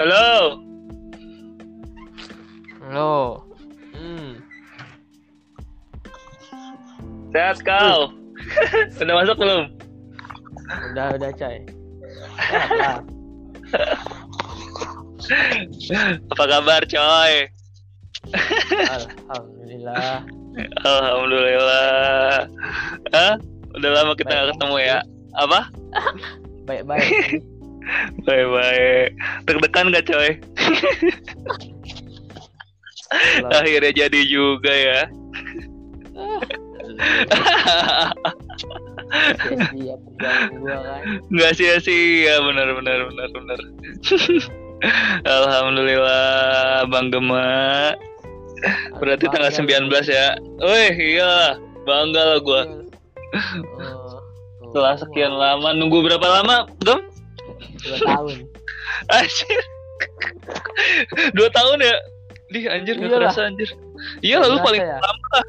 Halo. Halo. Hmm. Sehat kau? Udah masuk belum? Udah udah coy. Sehat lah. Apa kabar coy? Alhamdulillah. Alhamdulillah. Hah? Udah lama kita nggak ketemu ya? Apa? Baik-baik. Baik-baik. Deg-degan gak coy? Akhirnya jadi juga ya. Kan. Nggak sia-sia, benar benar benar benar. Alhamdulillah, Bang Gema. Berarti tanggal 19 ya. Wih, iya. Bangga lah gua. Oh, Setelah sekian lama, nunggu berapa lama, Gem? Dua tahun. Anjir. Dua tahun ya? Di anjir gak Iyalah. kerasa anjir. Iya lah, lu Nggak paling ya? pertama lah.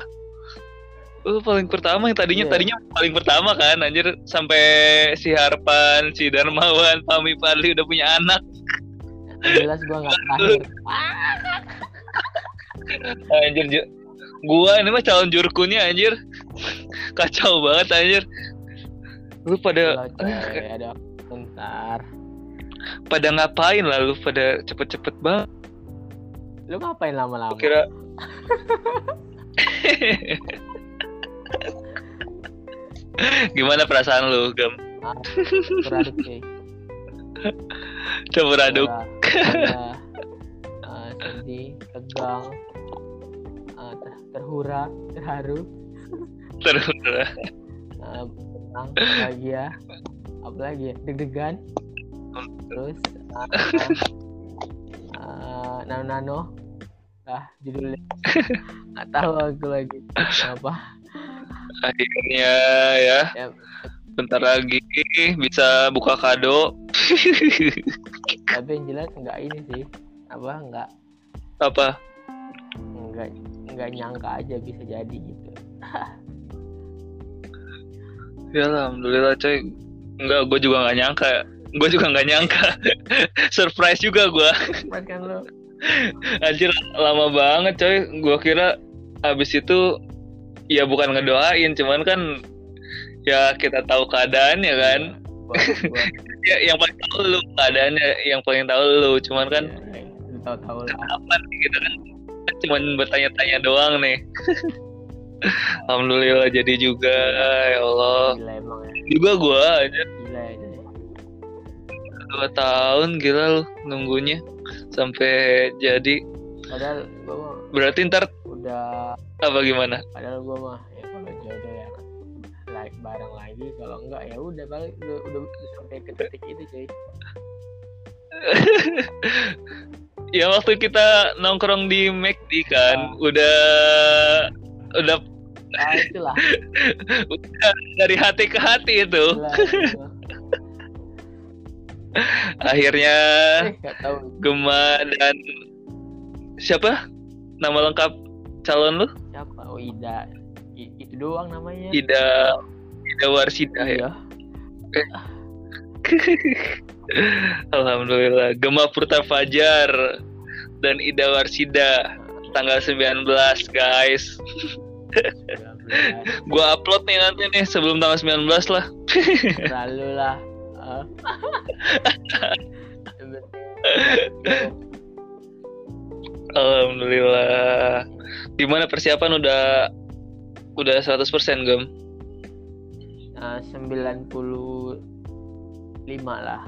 Lu paling pertama yang tadinya Iya. tadinya paling pertama kan anjir sampai si Harpan, si Darmawan, Pami Padli udah punya anak. Jelas gua nggak terakhir. Anjir, Ju. gua ini mah calon jurkunnya anjir. Kacau banget anjir. Lu pada coy. Ada bentar. pada ngapain lah lu pada cepet-cepet banget. Lu ngapain lama-lama? Kira Gimana perasaan lu, Gam? Ah, beraduk. Coba aduk. Ah, sedih, tegang, ter- terhura, terharu, ah, senang, bahagia, apalagi ya, deg-degan, terus ah, ah, nano-nano, ah judulnya. Nggak tahu aku lagi. Apa? Akhirnya ya, ya. Bentar lagi bisa buka kado. tapi yang jelas nggak ini sih. Apa nggak. Apa? nggak nggak nyangka aja bisa jadi gitu. Ya alhamdulillah coy. Enggak, gue juga nggak nyangka. Gue juga nggak nyangka. Surprise juga gue. Mas kan lo Anjir lama banget coy. Gue kira abis itu ya bukan ngedoain, cuman kan ya kita tahu keadaannya kan. buat, buat Ya yang paling tahu lu keadaannya, yang paling tahu lu. Cuman kan ya, tahu-tahu lah kita kan cuman bertanya-tanya doang nih. Alhamdulillah jadi juga ya Allah. gila emang ya Juga gua aja gila ya jadi. dua tahun gila lu nunggunya sampai jadi. padahal gua mah Berarti ntar udah apa gimana? padahal gua mah ya kalau jodoh ya like bareng lagi kalau enggak ya udah balik udah, udah, sampai ke titik itu cuy Ya waktu kita nongkrong di McD kan, udah udah nah itulah udah dari hati ke hati itu. gila gitu. Akhirnya eh tahu Gema dan siapa? Nama lengkap calon lu? siapa oh Ida I- itu doang namanya Ida Ida Warsida ya. iya Alhamdulillah. Gema Purta Fajar dan Ida Warsida tanggal 19 guys. 19. Gua upload nih nanti nih sebelum tanggal 19 lah. Selalu lah. Ah. Alhamdulillah. Gimana persiapan udah udah 100% Gem? Nah, 95 lah.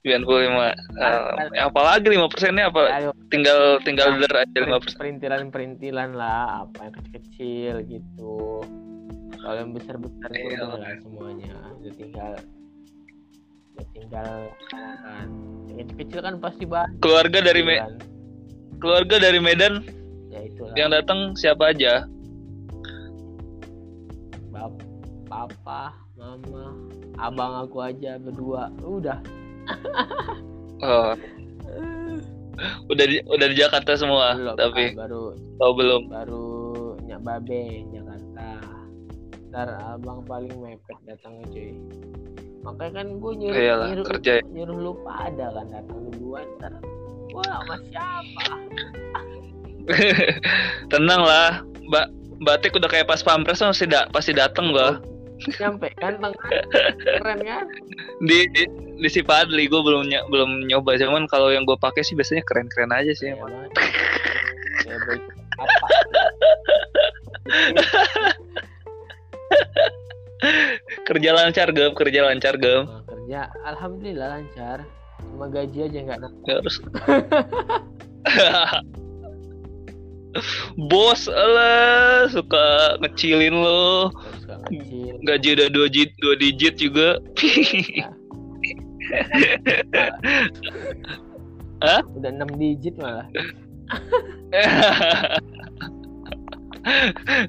95. Uh, apalagi 5 nya apa? Ayo, Tinggal tinggal der aja 5 perintilan-perintilan lah, apa yang kecil-kecil gitu. Kalau yang besar-besar itu Iya. udah lah semuanya. Udah tinggal udah tinggal kan. Yang kecil kan pasti banyak. Keluarga dari Me- kan. keluarga dari Medan Ya itulah. yang datang siapa aja? Bap papa, mama, abang aku aja berdua. Udah. Oh, udah di, udah di Jakarta semua, Belum, tapi ah, baru oh belum. baru nyak babe Jakarta. Ntar abang paling mepet datangnya cuy. Makanya kan gue nyuruh Iyalah, nyuruh, kerja ya. nyuruh lu pada kan datang duluan ntar. Wah sama siapa? Tenang lah. Mbak batik udah kayak pas pampres masih da pasti dateng gua. Nyampe kan keren kan? Di di, di si Padli gue belum ny- belum nyoba. Cuman kalau yang gue pakai sih biasanya keren-keren aja sih ya, emang. ya baik. Apa kerja lancar gem kerja lancar gem. Nah, kerja. Alhamdulillah lancar. Cuma gaji aja nggak harus. Bos lah suka ngecilin lo. Kecil gaji udah dua digit dua digit juga Hah? udah 6 digit malah.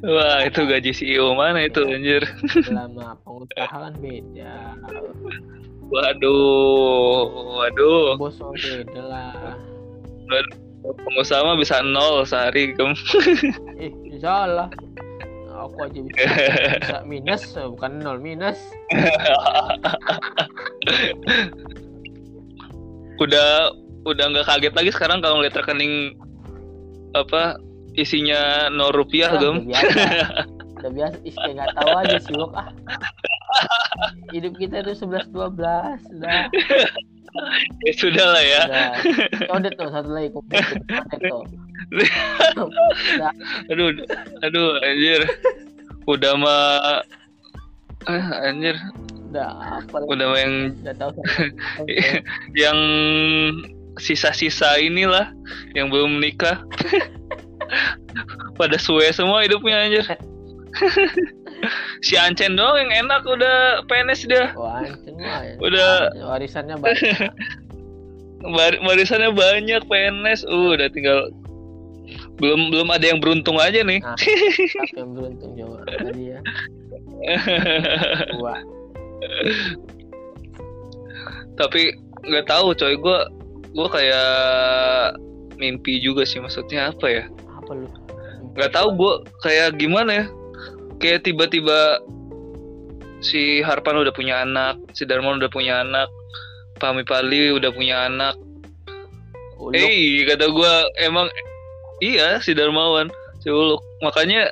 Wah itu gaji CEO mana itu anjir? Selama pengusaha kan beda. Waduh Waduh. Bos beda lah. Pengusaha mah bisa nol sehari gem eh salah aku aja bisa, bisa minus bukan nol minus. Udah Udah nggak kaget lagi sekarang kalau ngeliat rekening Apa Isinya nol rupiah Ah, gem. udah biasa ih kayak nggak tahu aja sih Wok. ah. Hidup kita itu 11 12 udah. Ya sudah lah ya. Udah. Codet tuh satu lagi komplit codet tuh Aduh Aduh anjir. Udah mah ah, Anjir. Udah apa Udah mah yang udah tahu yang sisa-sisa inilah yang belum menikah pada suwe semua hidupnya anjir. Si Ancen doang yang enak udah PNS dia. Wah anjing mah ya. Udah. warisannya banyak. Bar- barisannya banyak PNS. Uh, udah tinggal belum belum ada yang beruntung aja nih. Nah yang beruntung tadi ya. Dua tapi nggak tahu coy. Gue gue kayak mimpi juga sih. Maksudnya apa ya? Apa lu? Nggak tahu gue kayak gimana ya? Kayak tiba-tiba si Harpan udah punya anak si Darman udah punya anak Pami Pali udah punya anak. Eh kata gue emang iya si Darmawan si Uluk. Makanya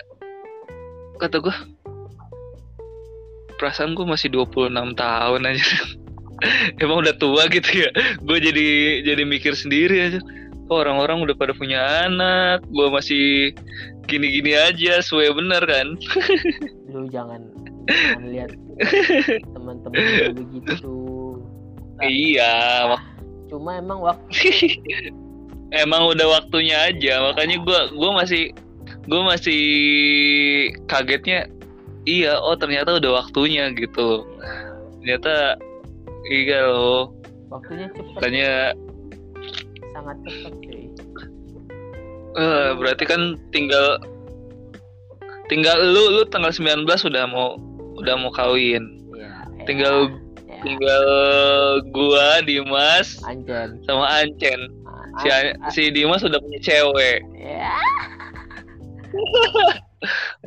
kata gue perasaan gue masih 26 tahun aja. Emang udah tua gitu ya. Gue jadi jadi mikir sendiri aja. Oh, orang-orang udah pada punya anak? Gue masih gini-gini aja suwe bener kan? Lu jangan jangan lihat teman-teman begitu. Iya cuma emang waktu emang udah waktunya aja makanya gue gua masih gue masih kagetnya iya oh ternyata udah waktunya gitu. Ternyata iya loh. Waktunya cepet. Makanya sangat cepet cuy. Eh, berarti kan tinggal tinggal lu lu tanggal 19 udah mau udah mau kawin. Ya tinggal ya, tinggal gua Dimas anjen. sama Ancen si, An- si Dimas udah punya cewek. Ya.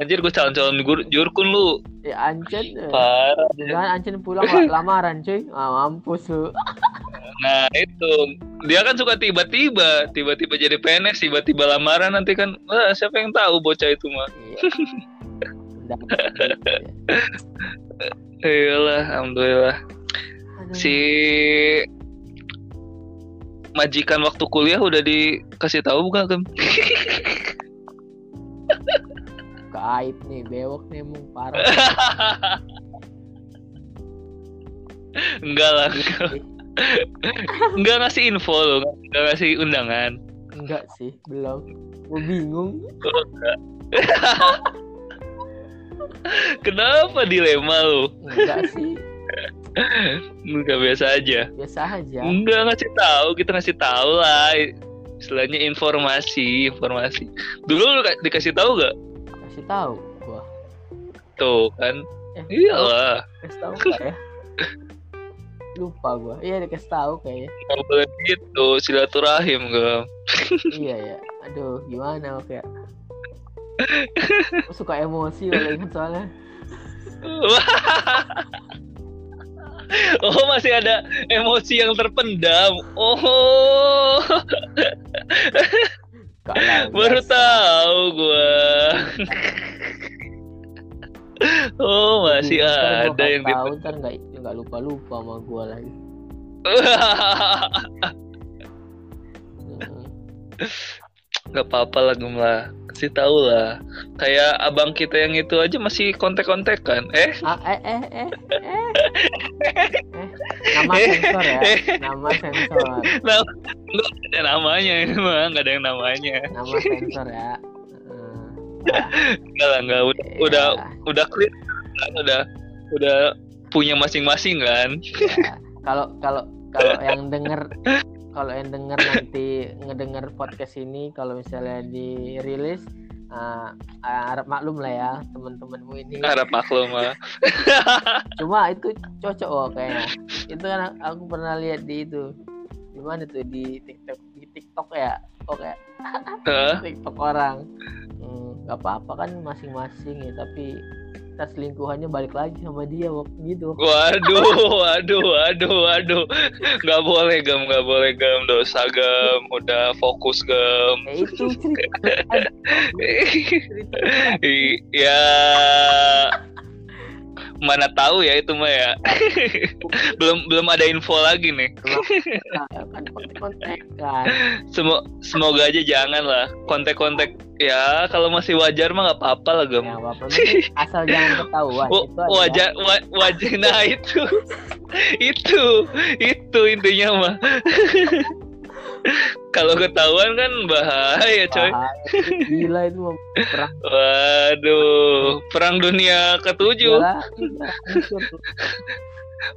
Anjir gue calon-calon jurkun lu. Ya eh. parah. Jangan anjen pulang la- lamaran cuy. Ah, mampus lu. Nah itu. Dia kan suka tiba-tiba tiba-tiba jadi PNS tiba-tiba lamaran nanti kan. Wah, siapa yang tahu bocah itu mah? Iya. Iyalah alhamdulillah. Aduh. si majikan waktu kuliah udah dikasih tahu bukan kan Gaib nih, bewok nih emang parah. enggak lah enggak ngasih info loh enggak ngasih undangan Enggak sih, belum. Gue bingung. kenapa dilema lo Enggak sih, enggak biasa aja biasa aja. enggak ngasih tahu kita ngasih tahu lah istilahnya informasi informasi dulu lu ka- dikasih tahu gak Kasih tahu gua. tuh kan Eh, iyalah Kasih tahu enggak ya? Lupa gua. Iya, dikasih tahu kayaknya. nggak boleh gitu silaturahim gak iya ya. Aduh, gimana. Gua suka emosi kalau ingat soalnya. oh masih ada emosi yang terpendam. Oh baru tahu gua. oh masih gua ada yang tahu ntar nggak nggak lupa lupa sama gua lagi Mm. Gak apa-apa lah Gem lah. Kasih tahu lah. Kayak abang kita yang itu aja masih kontek-kontekan Eh? Ah, eh eh eh eh. Eh? nama sensor ya? Nama sensor. Nah, Nggak ada namanya emang Gak ada yang namanya. Nama sensor ya. Enggak lah enggak udah, Ya, udah udah clear kan? Udah Udah punya masing-masing kan? Ya. kalau kalau kalau yang denger kalau yang denger nanti ngedenger podcast ini kalau misalnya dirilis ah, harap maklum lah ya teman-temanmu ini. Harap maklum lah cuma itu cocok oh kayaknya. Itu kan aku pernah lihat di itu. Di mana tuh? Di TikTok di TikTok ya? Oh kayak? TikTok orang. Hmm, nggak apa-apa kan masing-masing ya tapi ntar selingkuhannya balik lagi sama dia gitu. Waduh, waduh, waduh, waduh. Gak boleh gam, gak boleh gam Dosa gam, udah fokus gam ya itu cerita. Cerita ya mana tahu ya itu mah ya. Belum belum ada info lagi nih. Semo- semoga aja jangan lah. Kontek-kontek ya kalau masih wajar mah nggak apa-apa lah gam ya apa asal jangan ketahuan wajar wa- wajar nah itu. Itu itu intinya mah kalau ketahuan kan bahaya coy. Bahaya. gila itu perang. Waduh perang dunia ketujuh. Gila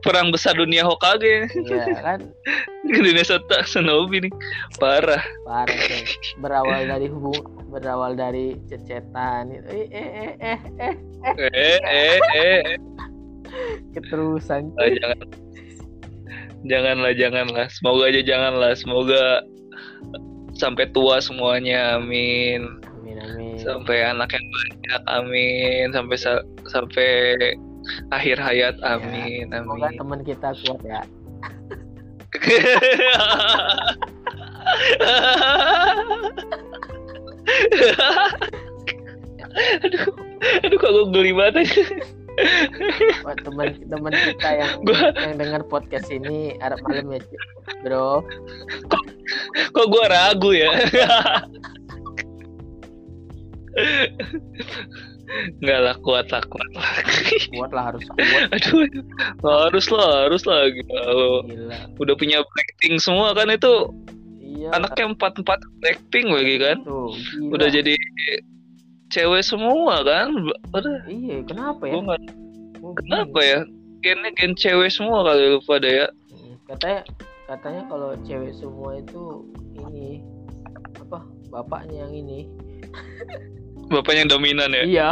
perang besar dunia Hokage. Iya kan? Dunia Sota Shinobi nih. Parah. Parah tuh. berawal dari hubung berawal dari cecetan. Itu eh eh eh eh, eh. Eh eh eh keterusan. Ah, jangan janganlah janganlah. Semoga aja janganlah. Semoga sampai tua semuanya. Amin. Amin amin. Sampai anak yang banyak. Amin. Sampai sa- sampai akhir hayat. Amin semoga amin. teman kita kuat ya. Aduh. Aduh kok gue geli banget. Buat teman teman kita yang Gua- yang dengar podcast ini harap malam ya bro. Kok gue ragu ya? Enggak lah kuat lah kuat lah. Kuat lah harus kuat. Aduh harus lah harus lah. Gila. Lo gila. Udah punya Blackpink semua kan itu iya. anaknya empat empat Blackpink lagi kan? Tuh gila. udah jadi cewek semua kan? Udah iya kenapa ya? Gua Gua kenapa bingung. ya? Gennya gen cewek semua kali lu pada ya. Hmm, katanya katanya kalau cewek semua itu ini apa bapaknya yang ini. Bapaknya yang dominan ya? Iya.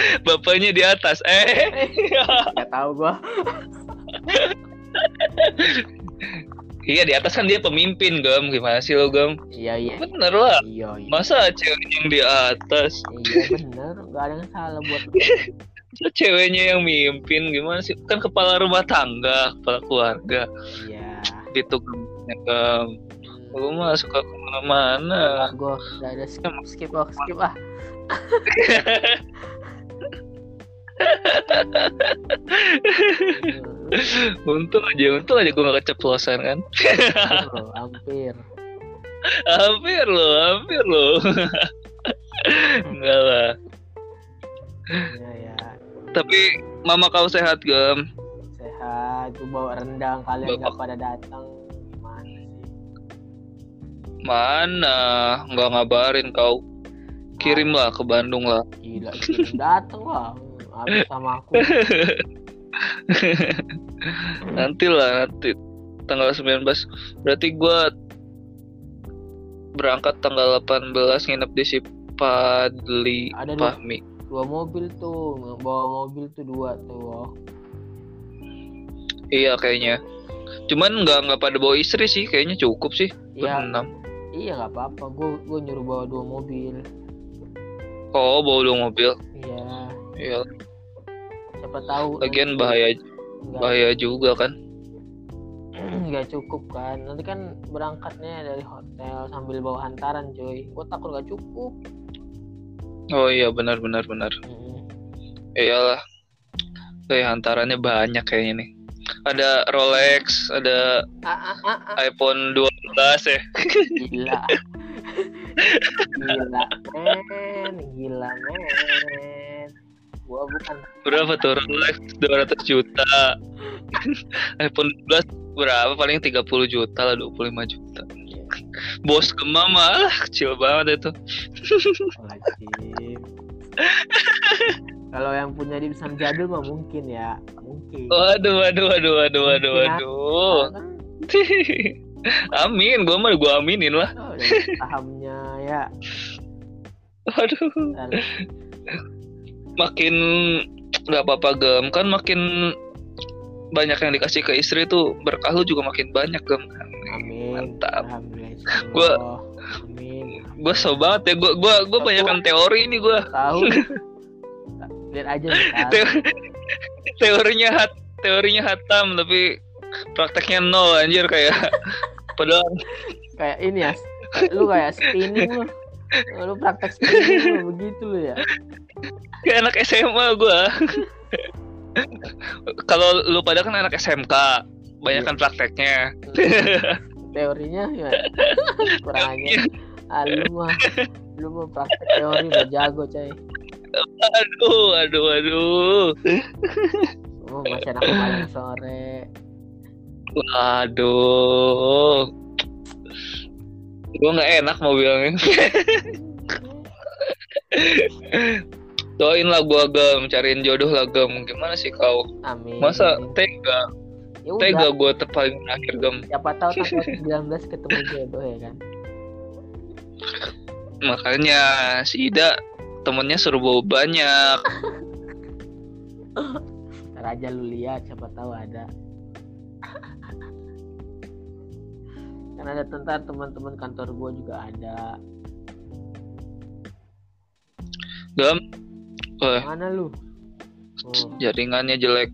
Bapaknya di atas eh. Nggak tahu gua iya di atas kan dia pemimpin gam gimana sih lo gam iya iya. Bener lah. Iya iya. Masa cewek yang di atas? Iya bener. Nggak ada yang salah buat Masa ceweknya yang mimpin? Gimana sih? Kan kepala rumah tangga kepala keluarga. Iya. Gitu Hmm. Gue mah suka ke mana-mana. gue udah ada skip skip skip ah Untung aja, untung aja gue gak keceplosan kan. hampir hampir loh, hampir loh. Enggak lah. ya ya Tapi mama kau sehat gam? sehat gue bawa rendang kalian Bapak- pada datang gimana sih Mana? Nggak ngabarin kau. Kirimlah ke Bandung lah. gila kirim datang lah habis sama aku Nanti lah, nanti tanggal 19. Berarti gue berangkat tanggal 18 nginep di Sipadli Ada dua. Pahmi. dua mobil tuh bawa mobil tuh dua tuh Iya kayaknya. Cuman nggak nggak pada bawa istri sih, kayaknya cukup sih. iya Berenam. iya nggak apa-apa gue gue nyuruh bawa dua mobil Oh bawa dua mobil. iya Iya. Siapa tahu lagian nanti bahaya nggak- bahaya juga kan. nggak cukup kan. Nanti kan berangkatnya dari hotel sambil bawa hantaran cuy. Gue takut nggak cukup. Oh iya benar benar benar. Mm. iyalah. Kayak hantarannya banyak kayaknya nih. Ada Rolex ada ah, ah, ah, ah. iPhone 12 ya. Gila. Gila men. Gila men gua bukan. Berapa tuh Rolex 200 juta. iPhone 12 berapa? Paling 30 juta lah 25 juta. Bos gema malah kecil banget itu. Kalau yang punya di Sam jadul mah mungkin ya mungkin. Waduh waduh waduh waduh waduh waduh. Kan, amin gua mah gua aminin lah. Oh, sahamnya ya. Waduh. Dan makin nggak apa-apa gem. Kan makin banyak yang dikasih ke istri tuh berkah lu juga makin banyak gem. Amin. Mantap. amin. gue so banget ya gue gue gue banyakan teori ini gue tahu. Lihat aja teorinya hat teorinya hatam tapi prakteknya nol anjir kayak padahal kayak ini ya lu kayak spinning lu. Lu praktek spinning lu begitu lu ya kayak anak SMA gue kalau lu pada kan anak SMK banyakan prakteknya. Teorinya ya kurang aja. Ah, lu mah lu mah praktek teori udah jago coy. Aduh aduh aduh. Oh, masih anak malam sore. Waduh. Gue nggak enak mau bilangin doain lah gue gem. Cariin jodoh lah gem. Gimana sih kau? Amin. Masa tega? Ya udah. Tega gue terpaling akhir gem. Siapa tahu tanggal 19 ketemu jodoh ya kan? Makanya si Ida temennya suruh bawa banyak. Ntar aja lu lihat siapa tahu ada. Kan ada tentang teman-teman kantor gua juga ada. Gem Wah, mana lu? Oh, jaringannya jelek.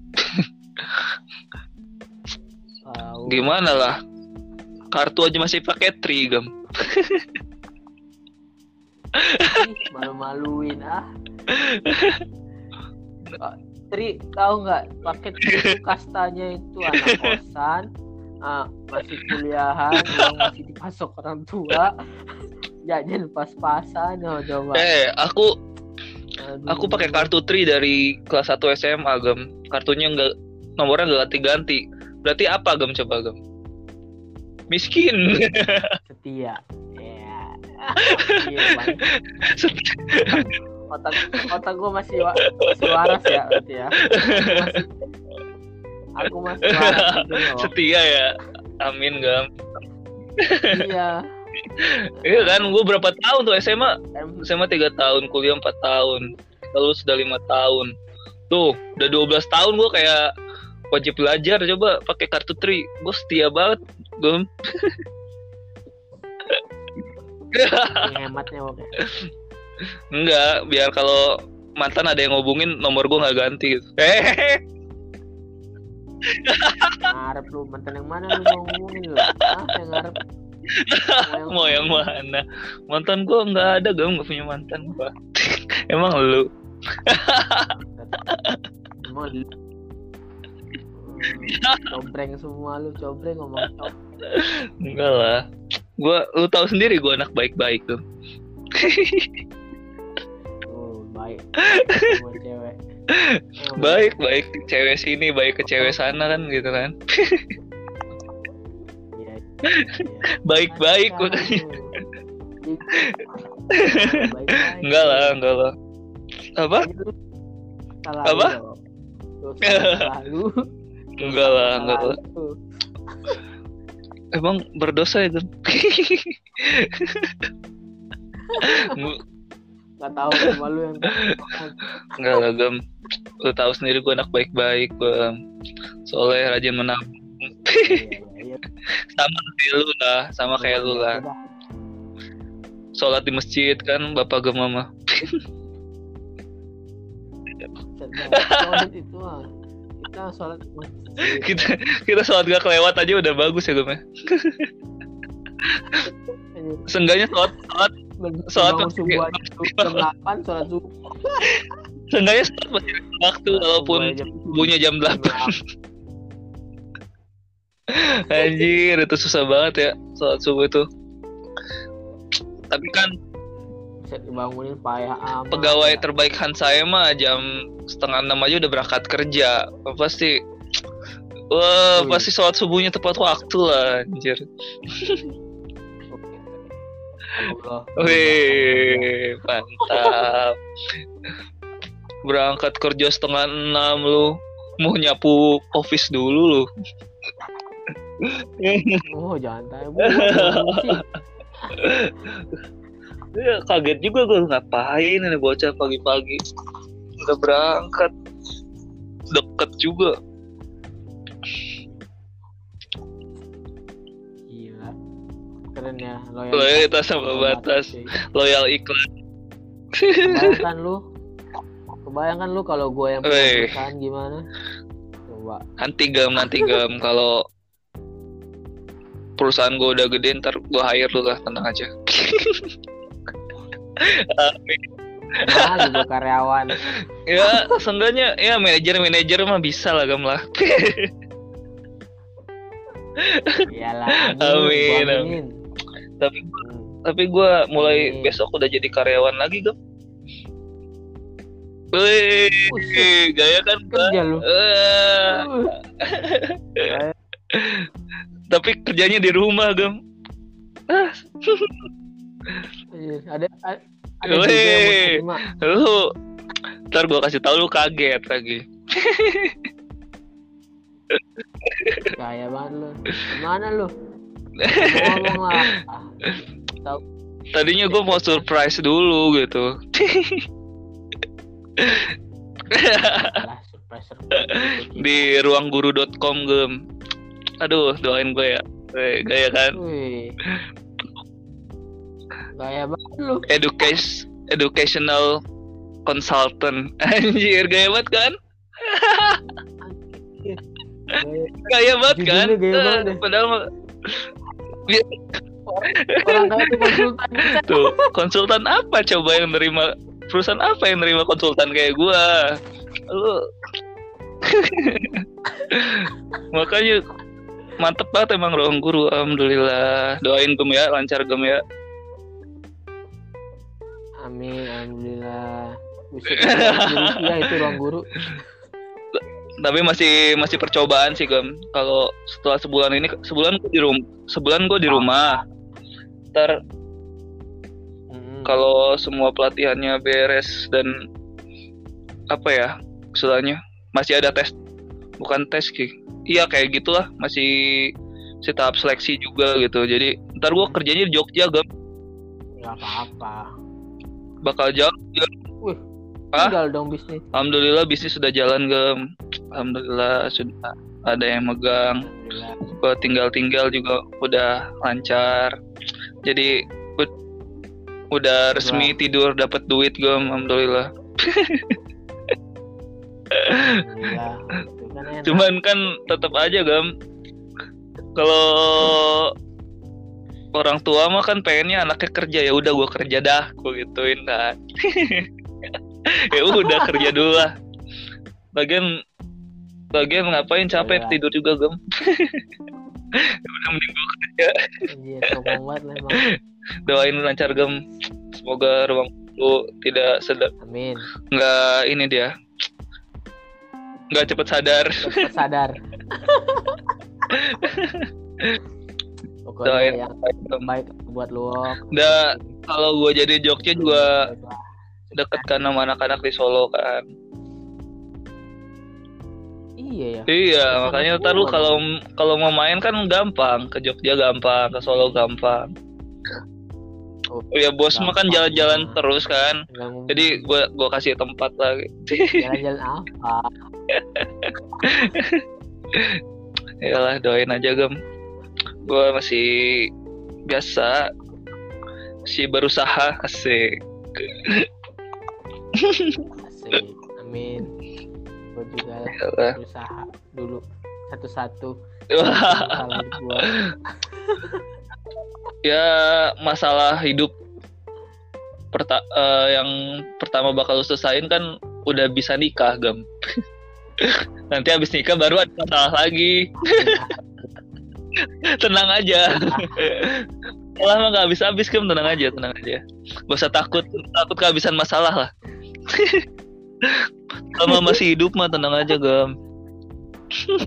Gimana lah? Kartu aja masih pakai tri gem. Ih, malu-maluin ah. Ah, Tri tahu nggak? Paket kastanya itu anak kosan. Ah, masih kuliahan yang masih dipasok orang tua. Jajan pas-pasan oh, coba. Eh aku. Aku pakai kartu tri dari kelas 1 SMA gem. Kartunya nggak nomornya nggak ganti-ganti. Berarti apa gem? Coba gem. Miskin. Setia. Ya bang otak otak gue masih wa- masih waras ya berarti ya. Aku masih waras gitu loh. Setia ya. Amin gem. Iya iya kan gue berapa tahun tuh SMA SMA tiga tahun kuliah 4 tahun lalu sudah lima tahun. Tuh udah 12 tahun gue kayak wajib belajar coba pakai kartu tri. Gue setia banget ini hematnya oke enggak biar kalau mantan ada yang ngobungin nomor gue nggak ganti. Gitu eh ngarep lu mantan yang mana lu mau ngomongin lu? Ah yang ngarep mau yang mana? Mantan gue nggak ada gem nggak punya mantan gue emang lu? Emang lu? Cobreng semua lu cobreng ngomong enggak lah. Gue lu tahu sendiri gue anak baik-baik tuh. Oh baik. Baik baik cewek sini baik ke cewek sana kan gitu kan. Baik-baik. Baik-baik. enggak lah enggak lah. Apa? Salah Apa? lu, Lu salah lu. Enggak lah enggak lah. emang berdosa? Nggak- Gak tahu sama lu yang enggak lah gem. Lu tahu sendiri gue anak baik-baik gue soalnya rajin menabung Iya, iya, iya. sama kayak lu lah sama kayak lu lah. Udah. sholat di masjid kan bapak gem mama. Itu mah kita sholat kita kita sholat gak kelewat aja udah bagus ya gue Seenggaknya sholat sholat sholat masih- 8 sholat subuh. Seenggaknya sholat masih waktu walaupun subuhnya jam 8 Anjir itu susah banget ya sholat subuh itu. Tapi kan bisa dibangunin payah amat. pegawai terbaik Hansaya mah jam setengah enam aja udah berangkat kerja. Pasti wah Wih. pasti sholat subuhnya tepat waktu lah anjir. Wih mantap. Berangkat kerja setengah enam lu mau nyapu office dulu lu oh jangan tanya sih ya, kaget juga gue ngapain ini bocah pagi-pagi? Udah berangkat. Deket juga. Gila. Keren ya loyalitas sama batas. cuy. loyal iklan. Kebayangkan lu. Kebayangkan lu kalau gue yang perusahaan gimana? Coba. Nanti gam nanti gam kalau perusahaan gue udah gede ntar gue hire lu lah tenang aja. Amin. nah juga karyawan. Ya seenggaknya ya manajer manajer mah bisa lah gam lah. Iyalah Amin, gua amin. tapi Hmm. tapi gue mulai Amin. besok udah jadi karyawan lagi gam. Wih, gaya kan kerja lu. Uh, tapi kerjanya di rumah gam Ah, Iya, ada ada lu ntar gue kasih tahu lu kaget lagi. Kaya banget lu. Gimana lu? Ngomong lah. Ah, tadinya gue mau surprise dulu gitu. Di ruangguru.com gem aduh doain gue ya. Eh, gaya kan. Gaya banget lu. education educational consultant. Anjir gaya banget kan? Gaya- gaya banget kan? Judulnya gaya banget Eh, padahal Orang kaya konsultan tuh konsultan apa coba yang nerima? Perusahaan apa yang nerima konsultan kayak gua? Lu makanya mantep banget emang ruang guru. Alhamdulillah. Doain gem ya lancar gem ya. Amin, alhamdulillah. Buset, jadi iya itu ruang guru. tapi masih masih percobaan sih gem. Kalau setelah sebulan ini sebulan gua di rumah sebulan gua di rumah. Ntar Mm-mm. kalau semua pelatihannya beres dan apa ya istilahnya masih ada tes. Bukan tes ki iya kayak gitulah. Masih si tahap seleksi juga gitu. Jadi ntar gua kerjanya di Jogja gam nggak apa-apa. bakal jauh Wih, Hah? tinggal dong bisnis. alhamdulillah bisnis sudah jalan gam alhamdulillah sudah ada yang megang. Gua tinggal-tinggal juga udah lancar. Jadi ud- udah resmi tidur dapat duit alhamdulillah. Alhamdulillah. Cuman kan tetap aja gam. Kalau orang tua mah kan pengennya anaknya kerja. Ya udah gua kerja dah. Gua gituin kan ya udah kerja dulu lah. Bagian bagian ngapain? Capek Iya. tidur juga gam. Ya udah mending gua kerja. Sombong banget emang. doain lancar gam. Semoga ruang guru tidak sedang Amin. nggak ini dia nggak cepet sadar Cepat sadar. Pokoknya yang baik buat lu. Udah, kalau gua jadi Jogja juga deket kan sama anak-anak di Solo kan Iya ya. Iya, makanya ntar lu kalau kalau mau main kan gampang, ke Jogja gampang, ke Solo gampang. Oh, Ya bos mah kan jalan-jalan iya. terus kan. Jadi gua gua kasih tempat lagi. jalan-jalan apa? Yalah doain aja gem. Gua masih biasa masih berusaha asik. Asik. amin gue juga Iyalah. berusaha dulu satu-satu gue ya masalah hidup perta eh, yang pertama bakal lu selesain kan udah bisa nikah gam nanti habis nikah baru ada masalah lagi. Tenang aja. Masalah mah gak habis-habis tenang aja tenang aja. Gak usah takut takut kehabisan masalah lah. Selama masih hidup mah tenang aja gam Hmm.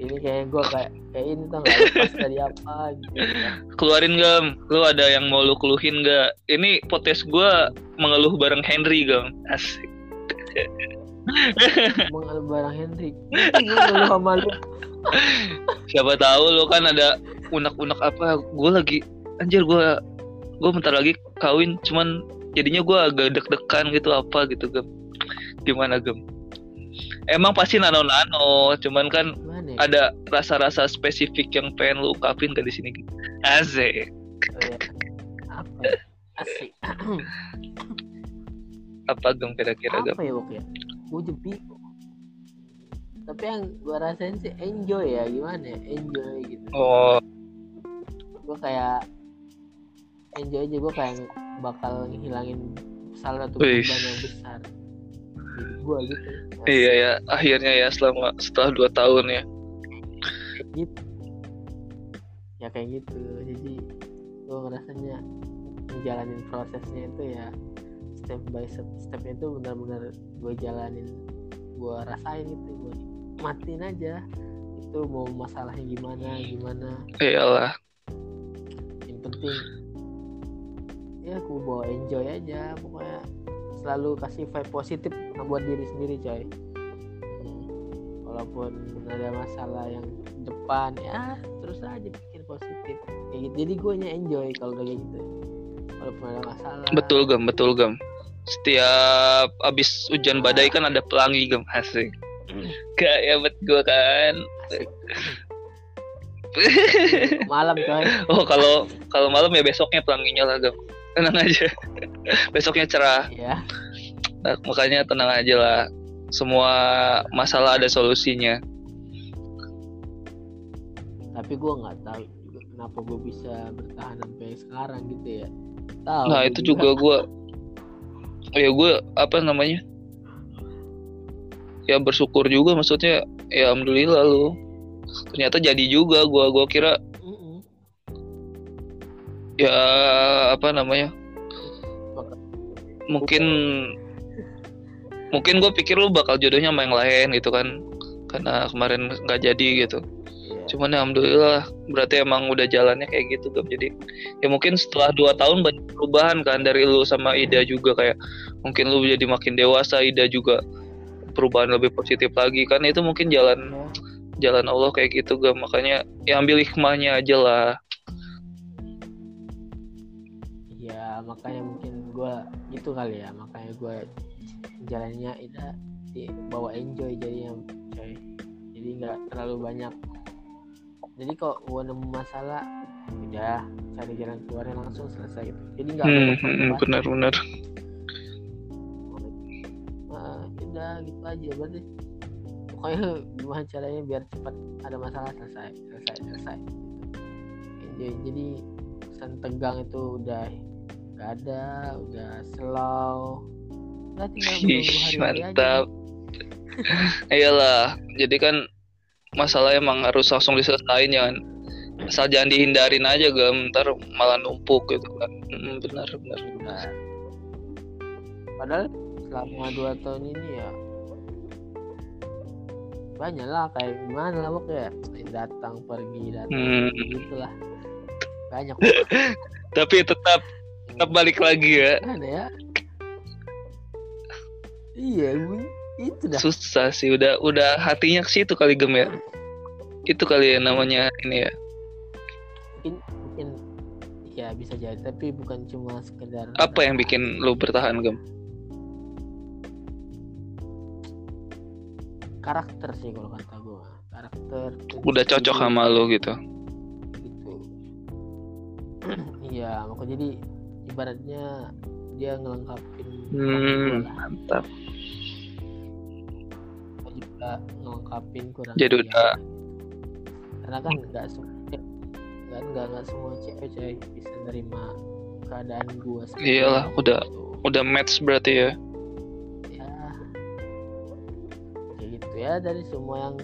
ini kayak gue kayak kayak ini tuh nggak? Lepas dari apa gitu. Keluarin gam lu ada yang mau lu keluhin gak ini potes gua mengeluh bareng Henry gam asik mengal barang Hendrik ngeluh sama lu. Siapa tahu lu kan ada unek-unek apa gue lagi anjir gue gue bentar lagi kawin cuman jadinya gue agak deg-degan gitu apa gitu gem. Gimana gem? Emang pasti nano-nano cuman kan gimana ya? ada rasa-rasa spesifik yang pengen lu ungkapin ke di sini? Asik. Oh, ya. apa? Asik apa gem kira-kira gem apa ya Bok ya? Gue jadi tapi yang gue rasain sih enjoy ya gimana ya? Enjoy gitu. Oh. Gue kayak enjoy aja gue kayak bakal ngilangin salah satu Wih. beban yang besar jadi gue gitu. Iya ya akhirnya ya selama setelah dua tahun ya. Gitu. Ya kayak gitu. Jadi gue ngerasanya menjalanin prosesnya itu ya step by step stepnya itu benar-benar gue jalanin gue rasain gitu gue matiin aja. Itu mau masalahnya gimana gimana. Iyalah. Yang penting ya aku bawa enjoy aja. Pokoknya selalu kasih vibe positif buat diri sendiri coy. Walaupun ada masalah yang depan ya terus aja pikir positif. Kayak gitu. Jadi gue enjoy kalau udah kayak gitu. Walaupun ada masalah. Betul gem. Betul gem setiap abis hujan badai kan ada pelangi gem. Asik. Kayak bet gue kan. Malam coy. Oh kalau kalau malam ya besoknya pelanginya lah gem. Tenang aja. Besoknya cerah. Ya Nah, makanya tenang aja lah. Semua masalah ada solusinya. Tapi gue nggak tahu juga kenapa gue bisa bertahan sampai sekarang gitu ya. Tahu. Nah itu juga gue ya gue apa namanya? Ya bersyukur juga maksudnya ya alhamdulillah lu. Ternyata jadi juga gue gua kira ya apa namanya? Mungkin mungkin gue pikir lu bakal jodohnya sama yang lain gitu kan karena kemarin nggak jadi gitu. Iya. cuman ya alhamdulillah berarti emang udah jalannya kayak gitu Gam. jadi ya mungkin setelah dua tahun banyak perubahan kan dari lu sama Ida juga kayak mungkin lu jadi makin dewasa Ida juga perubahan lebih positif lagi. Kan itu mungkin jalan jalan Allah kayak gitu gak makanya ya ambil hikmahnya aja lah. Ya makanya mungkin gue gitu kali ya. Makanya gue jalannya itu di bawa enjoy jadinya coy. Jadi nggak terlalu banyak. Jadi kok gue nemu masalah udah cari jalan keluarnya langsung selesai. Gitu jadi nggak hmm, benar-benar udah gitu aja berarti pokoknya gimana caranya biar cepat ada masalah selesai selesai selesai enjoy jadi pesan tegang itu udah nggak ada udah slow udah tinggal menunggu aja. mantap. Iyalah jadi kan masalah emang harus langsung diselesain jangan asal jangan dihindarin aja gam ntar malah numpuk gitu kan. Hmm, benar benar Benar. padahal selama dua tahun ini ya. Banyak lah kayak gimana lah pokoknya datang pergi datang Hmm. gitulah. Banyak. Tapi tetap tetap balik lagi ya. Gimana ya? Iya, gue itu dah. susah sih udah udah hatinya ke situ kali gem ya. Itu kali ya namanya ini ya. Mungkin, mungkin ya bisa jadi, tapi bukan cuma sekedar apa yang bikin lu bertahan gem karakter sih kalau kata gue. Karakter. udah cocok sama lu gitu gitu. Iya, makanya jadi ibaratnya dia ngelengkapin Hmm, mantap. Gua juga ngungkapin kurang Jadi udah- apa. karena kan nggak semua kan nggak nggak semua cewek cewek bisa nerima keadaan gua seperti Iyalah, udah- Udah match berarti ya. ya gitu ya dari semua yang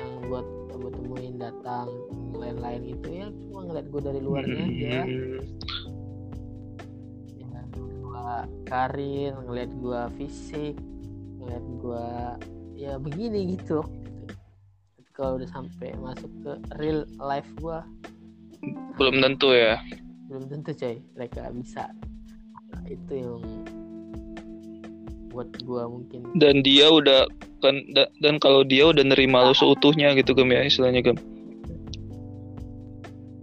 yang buat temu temuin datang lain-lain itu ya cuma ngeliat gue dari luarnya aja. Hmm, ya, gua karir ngeliat gua fisik ngeliat gua ya begini gitu. Tapi kalau udah sampai masuk ke real life gua belum tentu ya. belum tentu coy mereka bisa. Nah, itu yang buat gua mungkin Dan dia udah kan da- dan kalau dia udah nerima lu seutuhnya gitu gem ya istilahnya gem.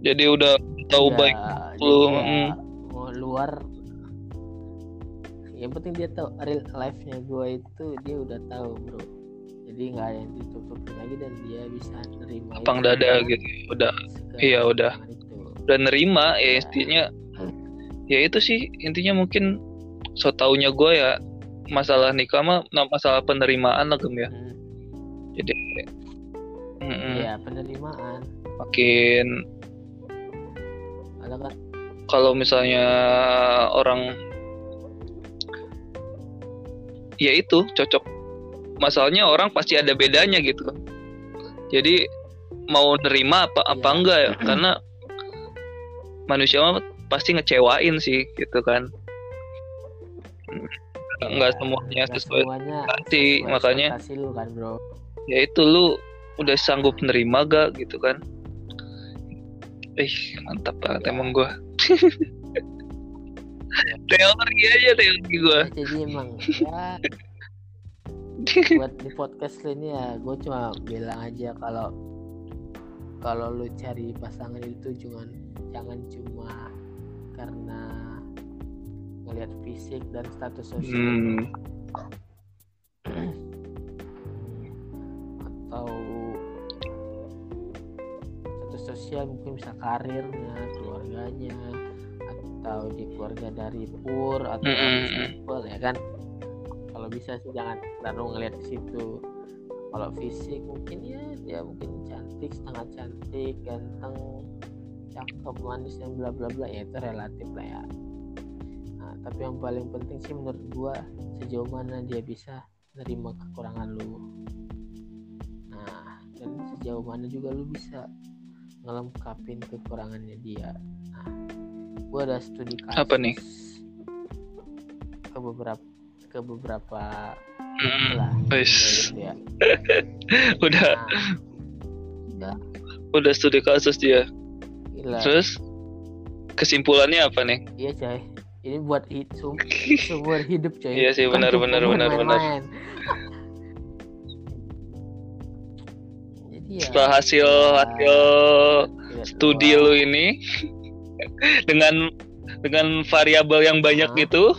Jadi udah tahu ya, baik lu, mm. mau luar yang penting dia tahu real life nya gua itu dia udah tahu bro jadi nggak ada yang ditutupin lagi dan dia bisa nerima lapang itu dada gitu. Udah iya, udah. itu. udah nerima ya Ya. intinya ya itu sih intinya mungkin so taunya gue ya masalah nikah mah masalah penerimaan lah gem ya. Hmm, jadi Iya penerimaan. Makin ada kan kalau misalnya orang ya itu cocok. Masalahnya orang pasti ada bedanya gitu. Jadi mau nerima apa apa Iya. enggak ya? Karena manusia mah pasti ngecewain sih gitu kan nggak Ya, semuanya sesuai ekspektasi, sesuai makanya lu kan bro. Ya itu lu udah sanggup nerima gak gitu kan? Ih mantap banget Ya. emang gua. Teori aja teori gua. Ya, jadi emang ya buat di podcast ini ya gue cuma bilang aja kalau kalau lu cari pasangan itu jangan jangan cuma karena ngelihat fisik dan status sosial. Hmm, atau status sosial mungkin bisa karirnya keluarganya atau di keluarga dari poor atau Mm, dari mm, mm. simple ya kan? Kalau bisa sih jangan terlalu ngeliat ke situ. Kalau fisik mungkin ya dia mungkin cantik setengah cantik ganteng cakep manis dan bla bla bla ya itu relatif lah ya tapi yang paling penting sih menurut gua sejauh mana dia bisa nerima kekurangan lu. Nah dan sejauh mana juga lu bisa ngelengkapin kekurangannya dia. Nah gua ada studi kasus Apa nih? ke beberapa ke beberapa mm, lah gitu ya. Udah. Nah, ya udah studi kasus dia. Gila. Terus kesimpulannya apa nih? Iya coy ini buat hid sum sumber hidup coy. Iya sih, benar, benar, benar, benar. jadi ya. Setelah hasil hasil studi lu ini dengan dengan variabel yang banyak Hah? gitu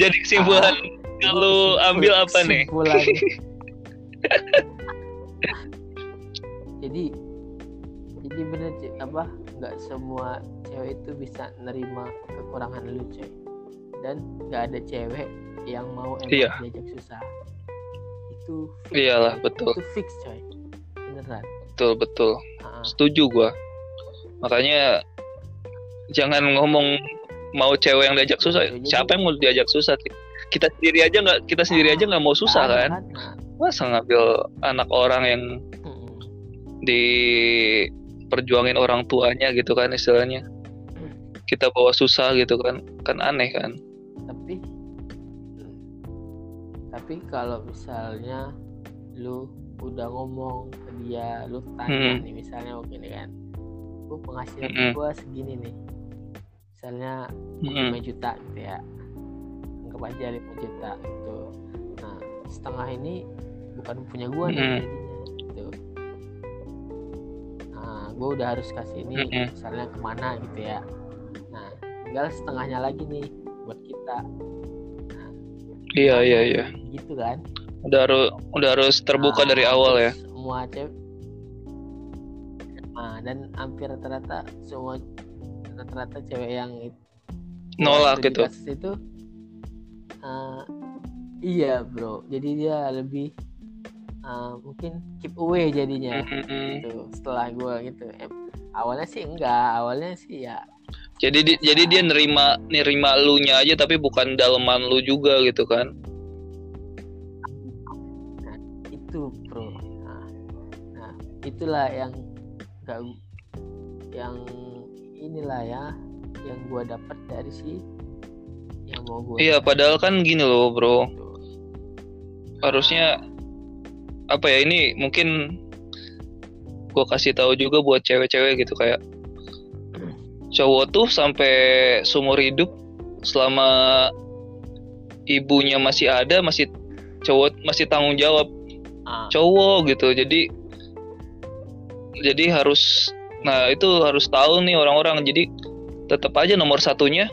jadi kesimpulan lu kesimpul- ambil apa nih? Jadi jadi bener cuy, apa? Nggak semua cewek itu bisa nerima kekurangan lu coy dan nggak ada cewek yang mau emang Iya. diajak susah. Itu fix, Iyalah, coy. betul. itu fix coy beneran. Betul betul. Setuju gua. Makanya jangan ngomong mau cewek yang diajak susah. Jadi- siapa yang mau diajak susah? Kita sendiri aja nggak kita sendiri aja nggak mau susah ada kan? Nah, masa ngambil anak orang yang mm-mm. diperjuangin orang tuanya gitu kan istilahnya kita bawa susah gitu kan kan aneh kan tapi tapi kalau misalnya lu udah ngomong ke dia lu tanya Hmm. nih misalnya oke nih kan gua penghasilan Mm-mm. gua segini nih misalnya. 5 juta gitu ya anggap aja 5 juta gitu nah setengah ini bukan punya gua nih jadinya gitu nah gua udah harus kasih ini Mm-mm. misalnya ke mana gitu ya tinggal setengahnya lagi nih buat kita. Iya iya iya. gitu kan? Udah harus udah harus terbuka Nah, dari awal ya. semua cewek nah dan hampir rata-rata semua rata-rata cewek yang nolak gitu. itu uh, iya bro. Jadi dia lebih uh, mungkin keep away jadinya. Mm-mm. gitu setelah gue gitu. Awalnya sih enggak. Awalnya sih ya jadi di- jadi dia nerima nerima lu nya aja tapi bukan daleman lu juga gitu kan? Itu bro. Nah, nah itulah yang enggak yang inilah ya yang gue dapat dari si yang mau gue iya padahal kan gini loh bro. Harusnya apa ya ini mungkin gua kasih tahu juga buat cewek-cewek gitu kayak cowok tuh sampai seumur hidup selama ibunya masih ada masih cowok masih tanggung jawab ah, cowok gitu. Jadi jadi harus nah itu harus tahu nih orang-orang. Jadi tetap aja nomor satunya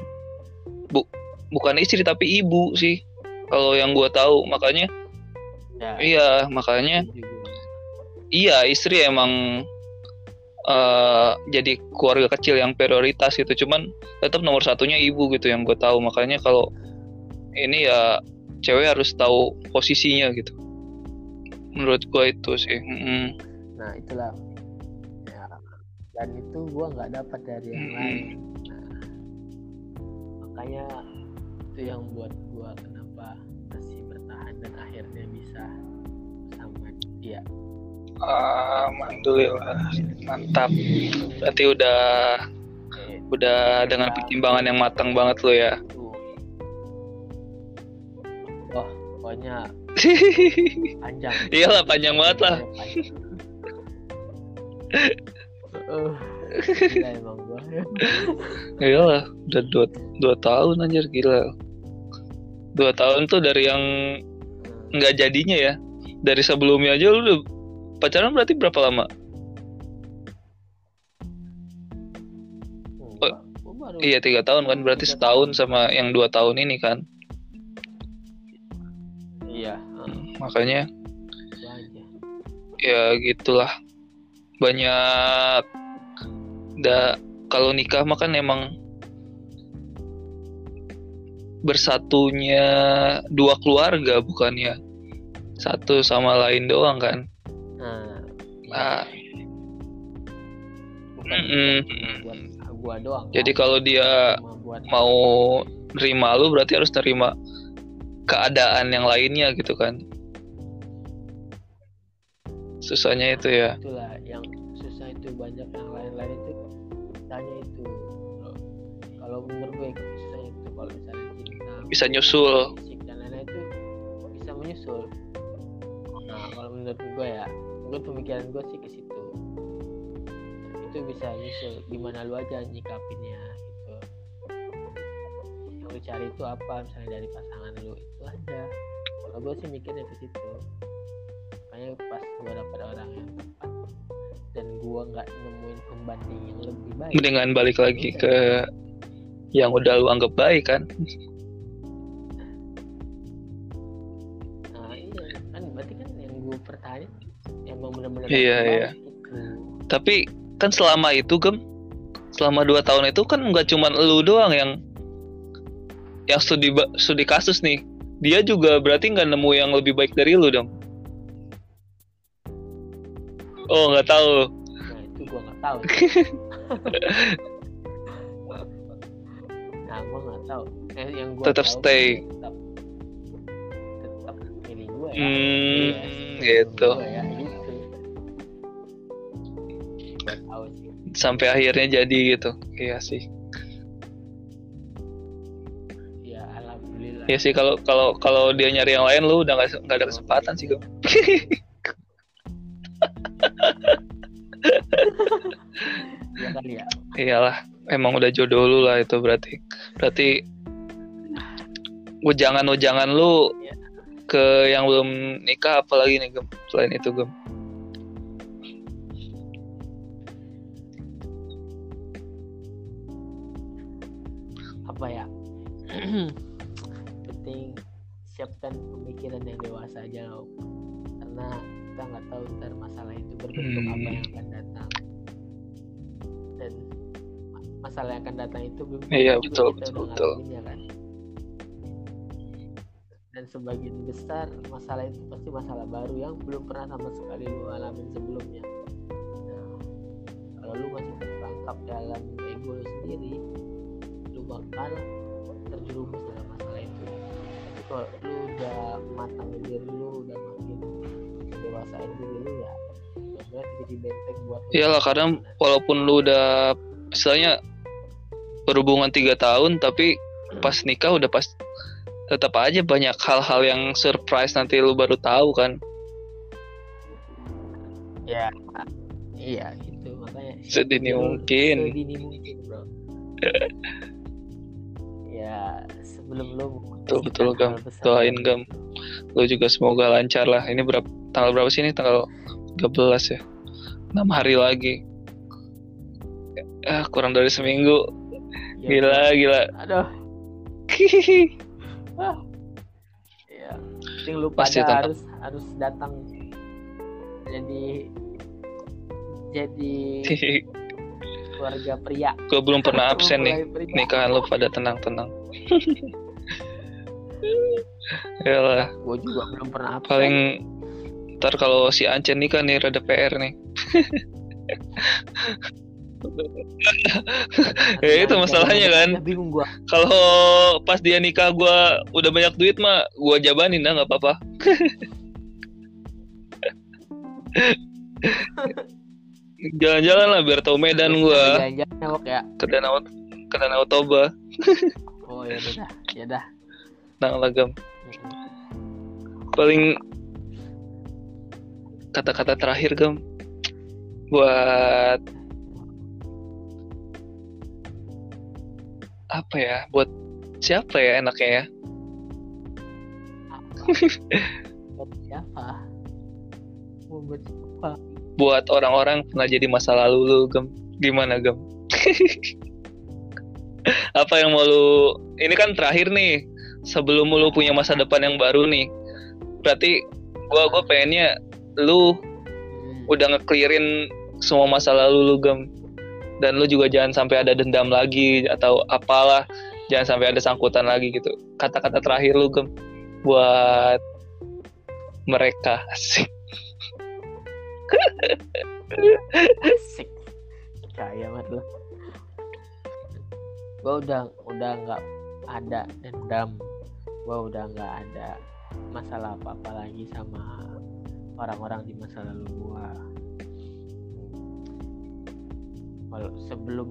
bu bukan istri tapi ibu sih kalau yang gua tahu. Makanya ya, iya makanya juga. iya istri emang eh, jadi keluarga kecil yang prioritas gitu. Cuman tetap nomor satunya ibu gitu yang gue tahu. Makanya kalau ini ya cewek harus tahu posisinya gitu. Menurut gue itu sih Mm-mm. nah itulah. Ya dan itu gua nggak dapat dari yang Mm-mm. lain. Nah, makanya itu yang buat gua kenapa masih bertahan dan akhirnya bisa sama dia Alhamdulillah mantap. Berarti udah udah dengan pertimbangan yang matang banget lo ya? Oh pokoknya panjang. Iyalah panjang banget lah. Gila emang gua. Iyalah udah dua, dua tahun anjir gila. Dua tahun tuh dari yang nggak jadinya ya? Dari sebelumnya aja lu udah pacaran berarti berapa lama? Gua baru iya tiga tahun kan berarti setahun sama yang dua tahun ini kan? Iya eh, makanya ya gitulah. Banyak. Da kalau nikah mah kan emang bersatunya dua keluarga bukannya satu sama lain doang kan nah. Ah. bukan Mm-mm. buat gua doang jadi kan. kalau dia buat mau nerima lu berarti harus terima keadaan yang lainnya gitu kan? Susahnya itu ya. Itulah yang susah itu banyak yang lain-lain itu. Tanya itu. Kalau menurut gue susahnya itu kalau misalnya cinta bisa nyusul. fisik dan lain-lain itu bisa menyusul? Nah kalau menurut gue ya mungkin pemikiran gue sih ke situ. Itu bisa nyusul gimana lu aja nyikapinnya gitu. Yang lu cari itu apa misalnya dari pasangan lu itu aja. Kalau gue sih mikirnya ke situ. Makanya pas gue dapet orang yang tepat dan gue nggak nemuin pembanding yang lebih baik dengan balik lagi ke yang udah lu anggap baik kan Iya, iya. baik gitu. tapi kan selama itu gem selama dua tahun itu kan nggak cuman lu doang yang yang studi studi kasus nih dia juga berarti nggak nemu yang lebih baik dari lu dong oh nggak tahu nah itu gue nggak tahu nah gue nggak tahu eh, yang gue Tetap stay. tetap tetap pilih gue ya Hmm, Iya, gitu. gua ya sampai akhirnya jadi gitu. Iya sih. Ya alhamdulillah. Iya sih kalau kalau kalau dia nyari yang lain lu udah nggak nggak ada kesempatan sih gem ya kali ya. Iyalah emang udah jodoh lu lah itu berarti. Berarti ujangan-ujangan lu Iya. ke yang belum nikah apalagi nih gem? Selain itu gem apa ya? Penting siapkan pemikiran yang dewasa aja loh. Karena kita nggak tahu ntar masalah itu berbentuk Hmm. apa yang akan datang. Dan ma- masalah yang akan datang itu belum Iya, betul, kita betul, betul. ngalaminnya kan? Dan sebagian besar masalah itu pasti masalah baru yang belum pernah sama sekali lu alamin sebelumnya. Nah kalau lu masih terperangkap dalam ego lu sendiri bakal terjerumus dalam masalah itu. Tapi kalau lu udah matangin diri lu udah makin dewasain diri lu ya sebenarnya jadi benteng buat. Iyalah kadang walaupun lu udah misalnya berhubungan tiga tahun tapi pas nikah udah pas tetap aja banyak hal-hal yang surprise nanti lu baru tahu kan? Ya iya gitu. Makanya sedini mungkin. sedini mungkin bro ya sebelum lu Betul, betul, Gam. Doain. Gam. lu juga semoga lancar lah. Ini berapa tanggal berapa sih ini? Tanggal 13 ya? 6 hari lagi. Ah kurang dari seminggu. Ya, gila gila. Aduh. Ah. ya penting lu Pasti pada harus harus datang. Jadi jadi keluarga pria. Gue belum pernah absen nih. pria. nikahan lu pada tenang-tenang Yalah, gua juga belum pernah absen paling ntar kalau si Ancen nikah nih rada PR nih. ya itu masalahnya kan. Ya, bingung gua Kalau pas dia nikah gua udah banyak duit mah gua jabanin dah nggak apa-apa. Jalan-jalan lah biar tahu medan gua ya, ya ke Danau ke Danau Toba, oh ya udah dah. ya dah. Nang Lagam. Paling kata-kata terakhir gam buat apa ya? Buat siapa ya enaknya ya? Buat siapa? Buat siapa? Buat orang-orang pernah jadi masa lalu lu gam gimana gam apa yang mau lu ini kan terakhir nih sebelum lu punya masa depan yang baru nih. Berarti gua gua pengennya lu Hmm. udah ngeclearin semua masa lalu lu gam dan lu juga jangan sampai ada dendam lagi atau apalah jangan sampai ada sangkutan lagi gitu. Kata-kata terakhir lu gam buat mereka asik. Asik. Kaya banget lu gua udah udah nggak ada dendam. Gua udah nggak ada masalah apa apa lagi sama orang-orang di masa lalu gua. Kalau sebelum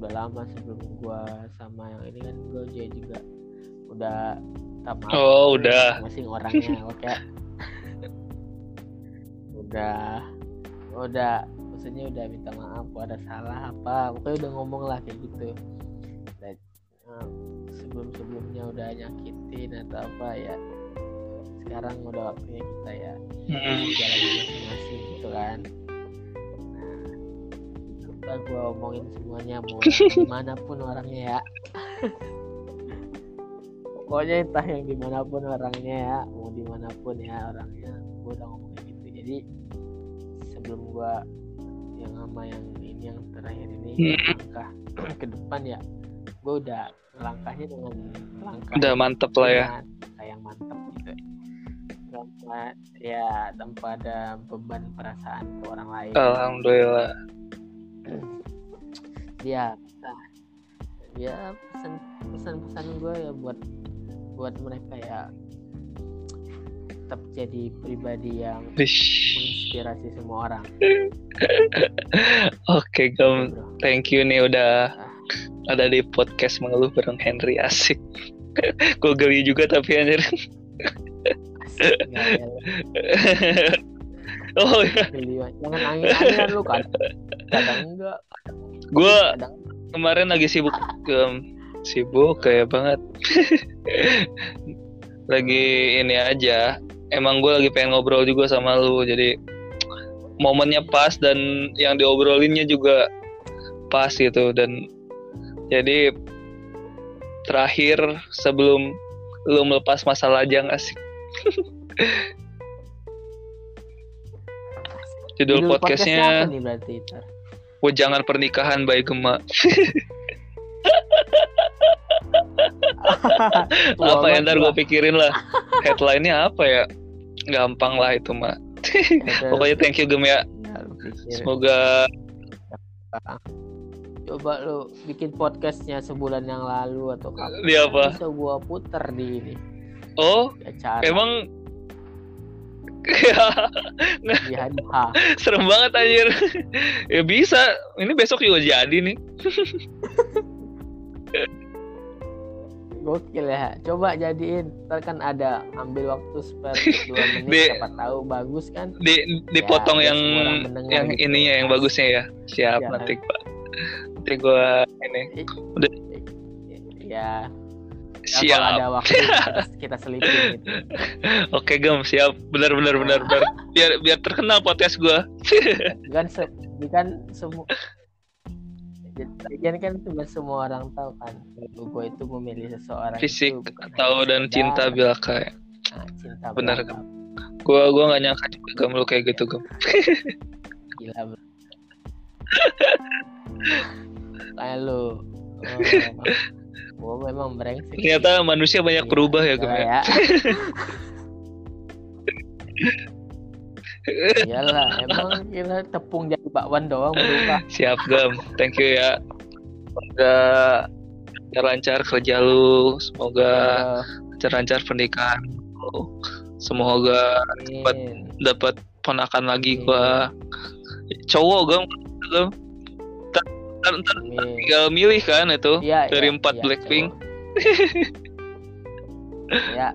udah lama sebelum gua sama yang ini kan gua juga juga udah tak maaf Oh, udah. masing orangnya oke. Udah udah maksudnya udah minta maaf gua ada salah apa pokoknya udah ngomong lah kayak gitu sebelumnya udah nyakitin atau apa ya sekarang udah waktunya kita ya jalan masing-masing gitu kan. Nah udah gue omongin semuanya mau di mana pun orangnya ya. Pokoknya entah yang di mana pun orangnya ya mau di mana pun ya orangnya gue udah ngomongin gitu. Jadi sebelum gue yang sama yang ini yang terakhir ini langkah ke depan ya gue udah langkahnya dengan langkah udah mantep lah ya. dengan kayak mantep gitu. Tanpa ya tanpa ada beban perasaan ke orang lain. Alhamdulillah. Ya nah, ya pesan pesan pesan gue ya buat buat mereka ya. Tetap jadi pribadi yang menginspirasi semua orang. Oke gam bro. Thank you nih udah ada di podcast mengeluh bareng Henry asik. Gue geli juga tapi anjir. Asik oh ya banget. jangan angin anginan lu kan kadang enggak. Gue kemarin lagi sibuk Gam. sibuk kayak banget. Lagi ini aja. Emang gue lagi pengen ngobrol juga sama lu jadi momennya pas dan yang diobrolinnya juga pas gitu. Dan jadi terakhir sebelum lu melepas masa lajang asik judul, judul podcastnya Tar? Wejangan pernikahan by Gema. Apa ya ntar gue pikirin lah. Headline-nya apa ya? Gampang lah itu mah. Terus, Pokoknya thank you Gem ya. Semoga coba lu bikin podcastnya sebulan yang lalu atau kapan dia apa? bisa gua puter di ini Oh, di acara emang di hari H serem banget anjir. ya bisa. Ini besok juga jadi nih. gokil ya coba jadiin ntar kan ada ambil waktu spare dua menit Di- siapa tahu bagus kan Di dipotong biar yang yang gitu. ininya yang bagusnya ya. Siap Ya. nanti gua. Nanti gua ini. Ya, ya siap. kalau ada waktu kita, kita selipin gitu. Oke gem siap. Benar benar benar benar. Biar biar terkenal podcast gua. Kan se kan semua Lagian kan cuma semua orang tahu kan gue itu memilih seseorang fisik itu bukan atau dan cinta. belaka ya. Nah, cinta Benar, belaka. gua gua nggak nyangka juga gem lu kayak gitu gem. Gila bro kayak lu. Oh, gue memang brengsek. Ternyata manusia banyak Iya, berubah ya salah ya? iyalah emang kita tepung jadi bakwan doang berubah. Siap gem thank you ya. Semoga lancar kerja lu semoga Eh, lancar pernikahan lu semoga amin. dapat ponakan lagi Amin. gua. Cowok gem gem ntar, ntar, ntar Amin. tinggal milih kan itu Iya, dari iya, empat iya, Blackpink. ya.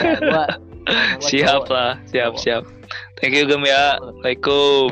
ya gua, gua siap cowok. lah siap Cowok. siap thank you gem ya assalamualaikum